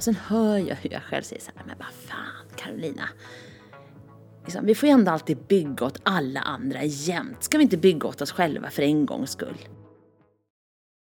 Och sen hör jag hur jag själv säger så här, men vad fan Carolina. Liksom, vi får ju ändå alltid bygga åt alla andra jämt. Ska vi inte bygga åt oss själva för en gångs skull?